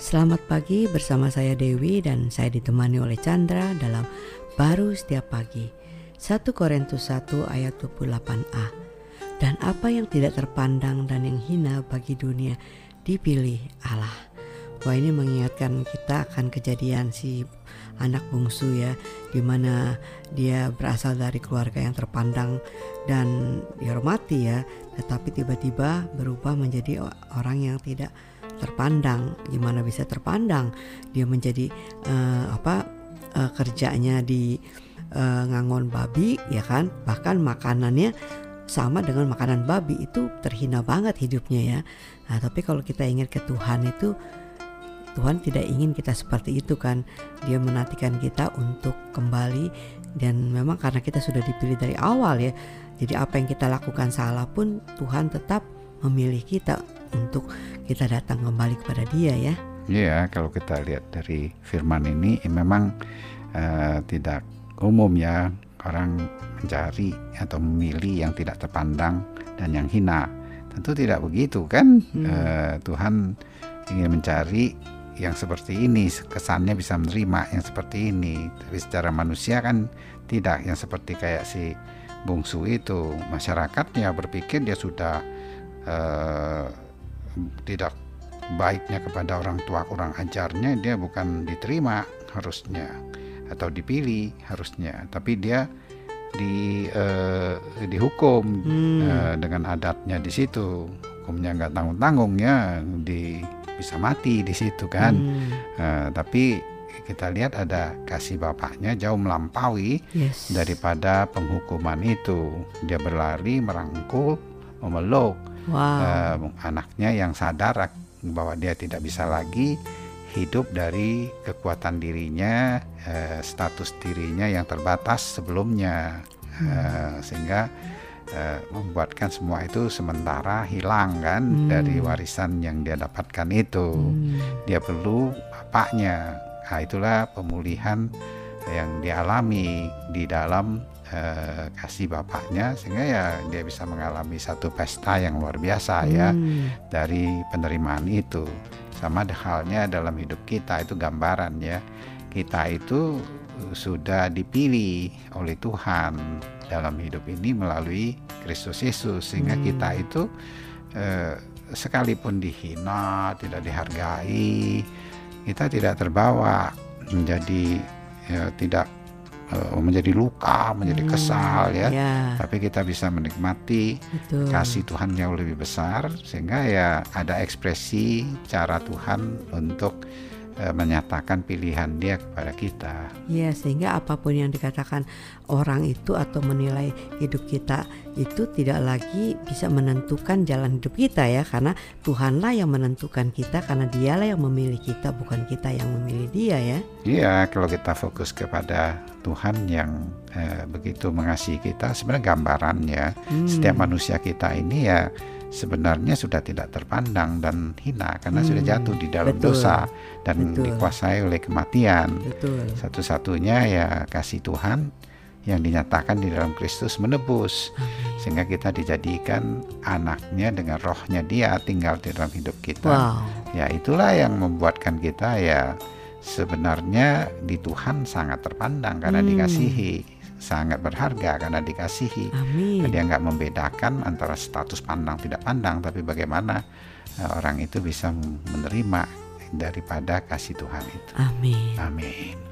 Selamat pagi bersama saya Dewi dan saya ditemani oleh Chandra dalam Baru Setiap Pagi 1 Korintus 1 ayat 28a Dan apa yang tidak terpandang dan yang hina bagi dunia dipilih Allah. Wah ini mengingatkan kita akan kejadian si anak bungsu ya Di mana dia berasal dari keluarga yang terpandang dan dihormati ya Tetapi tiba-tiba berubah menjadi orang yang tidak terpandang gimana bisa terpandang? Dia menjadi uh, apa uh, kerjanya di uh, ngangon babi ya kan? Bahkan makanannya sama dengan makanan babi itu terhina banget hidupnya ya. Nah tapi kalau kita ingat ke Tuhan itu Tuhan tidak ingin kita seperti itu kan? Dia menantikan kita untuk kembali dan memang karena kita sudah dipilih dari awal ya. Jadi apa yang kita lakukan salah pun Tuhan tetap memilih kita untuk kita datang kembali kepada Dia ya. Iya, kalau kita lihat dari firman ini ya memang uh, tidak umum ya orang mencari atau memilih yang tidak terpandang dan yang hina. Tentu tidak begitu kan? Hmm. Uh, Tuhan ingin mencari yang seperti ini, kesannya bisa menerima yang seperti ini. Tapi secara manusia kan tidak yang seperti kayak si bungsu itu. Masyarakatnya berpikir dia sudah uh, tidak baiknya kepada orang tua kurang ajarnya dia bukan diterima harusnya atau dipilih harusnya tapi dia di uh, dihukum hmm. uh, dengan adatnya di situ hukumnya nggak tanggung tanggung ya di bisa mati di situ kan hmm. uh, tapi kita lihat ada kasih bapaknya jauh melampaui yes. daripada penghukuman itu dia berlari merangkul memeluk wow. uh, anaknya yang sadar bahwa dia tidak bisa lagi hidup dari kekuatan dirinya, uh, status dirinya yang terbatas sebelumnya, uh, sehingga uh, membuatkan semua itu sementara hilang kan hmm. dari warisan yang dia dapatkan itu. Hmm. Dia perlu bapaknya. Nah, itulah pemulihan yang dialami di dalam uh, kasih bapaknya sehingga ya dia bisa mengalami satu pesta yang luar biasa ya hmm. dari penerimaan itu sama halnya dalam hidup kita itu gambaran ya kita itu sudah dipilih oleh Tuhan dalam hidup ini melalui Kristus Yesus sehingga hmm. kita itu eh, sekalipun dihina tidak dihargai kita tidak terbawa menjadi ya, tidak menjadi luka, menjadi hmm, kesal ya. ya. Tapi kita bisa menikmati Betul. kasih Tuhan yang lebih besar sehingga ya ada ekspresi cara Tuhan untuk Eh, menyatakan pilihan dia kepada kita. Iya, sehingga apa pun yang dikatakan orang itu atau menilai hidup kita itu tidak lagi bisa menentukan jalan hidup kita ya, karena Tuhanlah yang menentukan kita karena Dialah yang memilih kita bukan kita yang memilih Dia ya. Iya, kalau kita fokus kepada Tuhan yang eh, begitu mengasihi kita, sebenarnya gambarannya hmm. setiap manusia kita ini ya sebenarnya sudah tidak terpandang dan hina karena hmm, sudah jatuh di dalam betul, dosa dan betul. dikuasai oleh kematian. Satu-satunya ya kasih Tuhan yang dinyatakan di dalam Kristus menebus Amin. sehingga kita dijadikan anaknya dengan rohnya dia tinggal di dalam hidup kita. Wow. Ya itulah yang membuatkan kita ya sebenarnya di Tuhan sangat terpandang karena hmm. dikasihi sangat berharga karena dikasihi. Amin. Dia nggak membedakan antara status pandang tidak pandang, tapi bagaimana uh, orang itu bisa menerima daripada kasih Tuhan itu. Amin. Amin.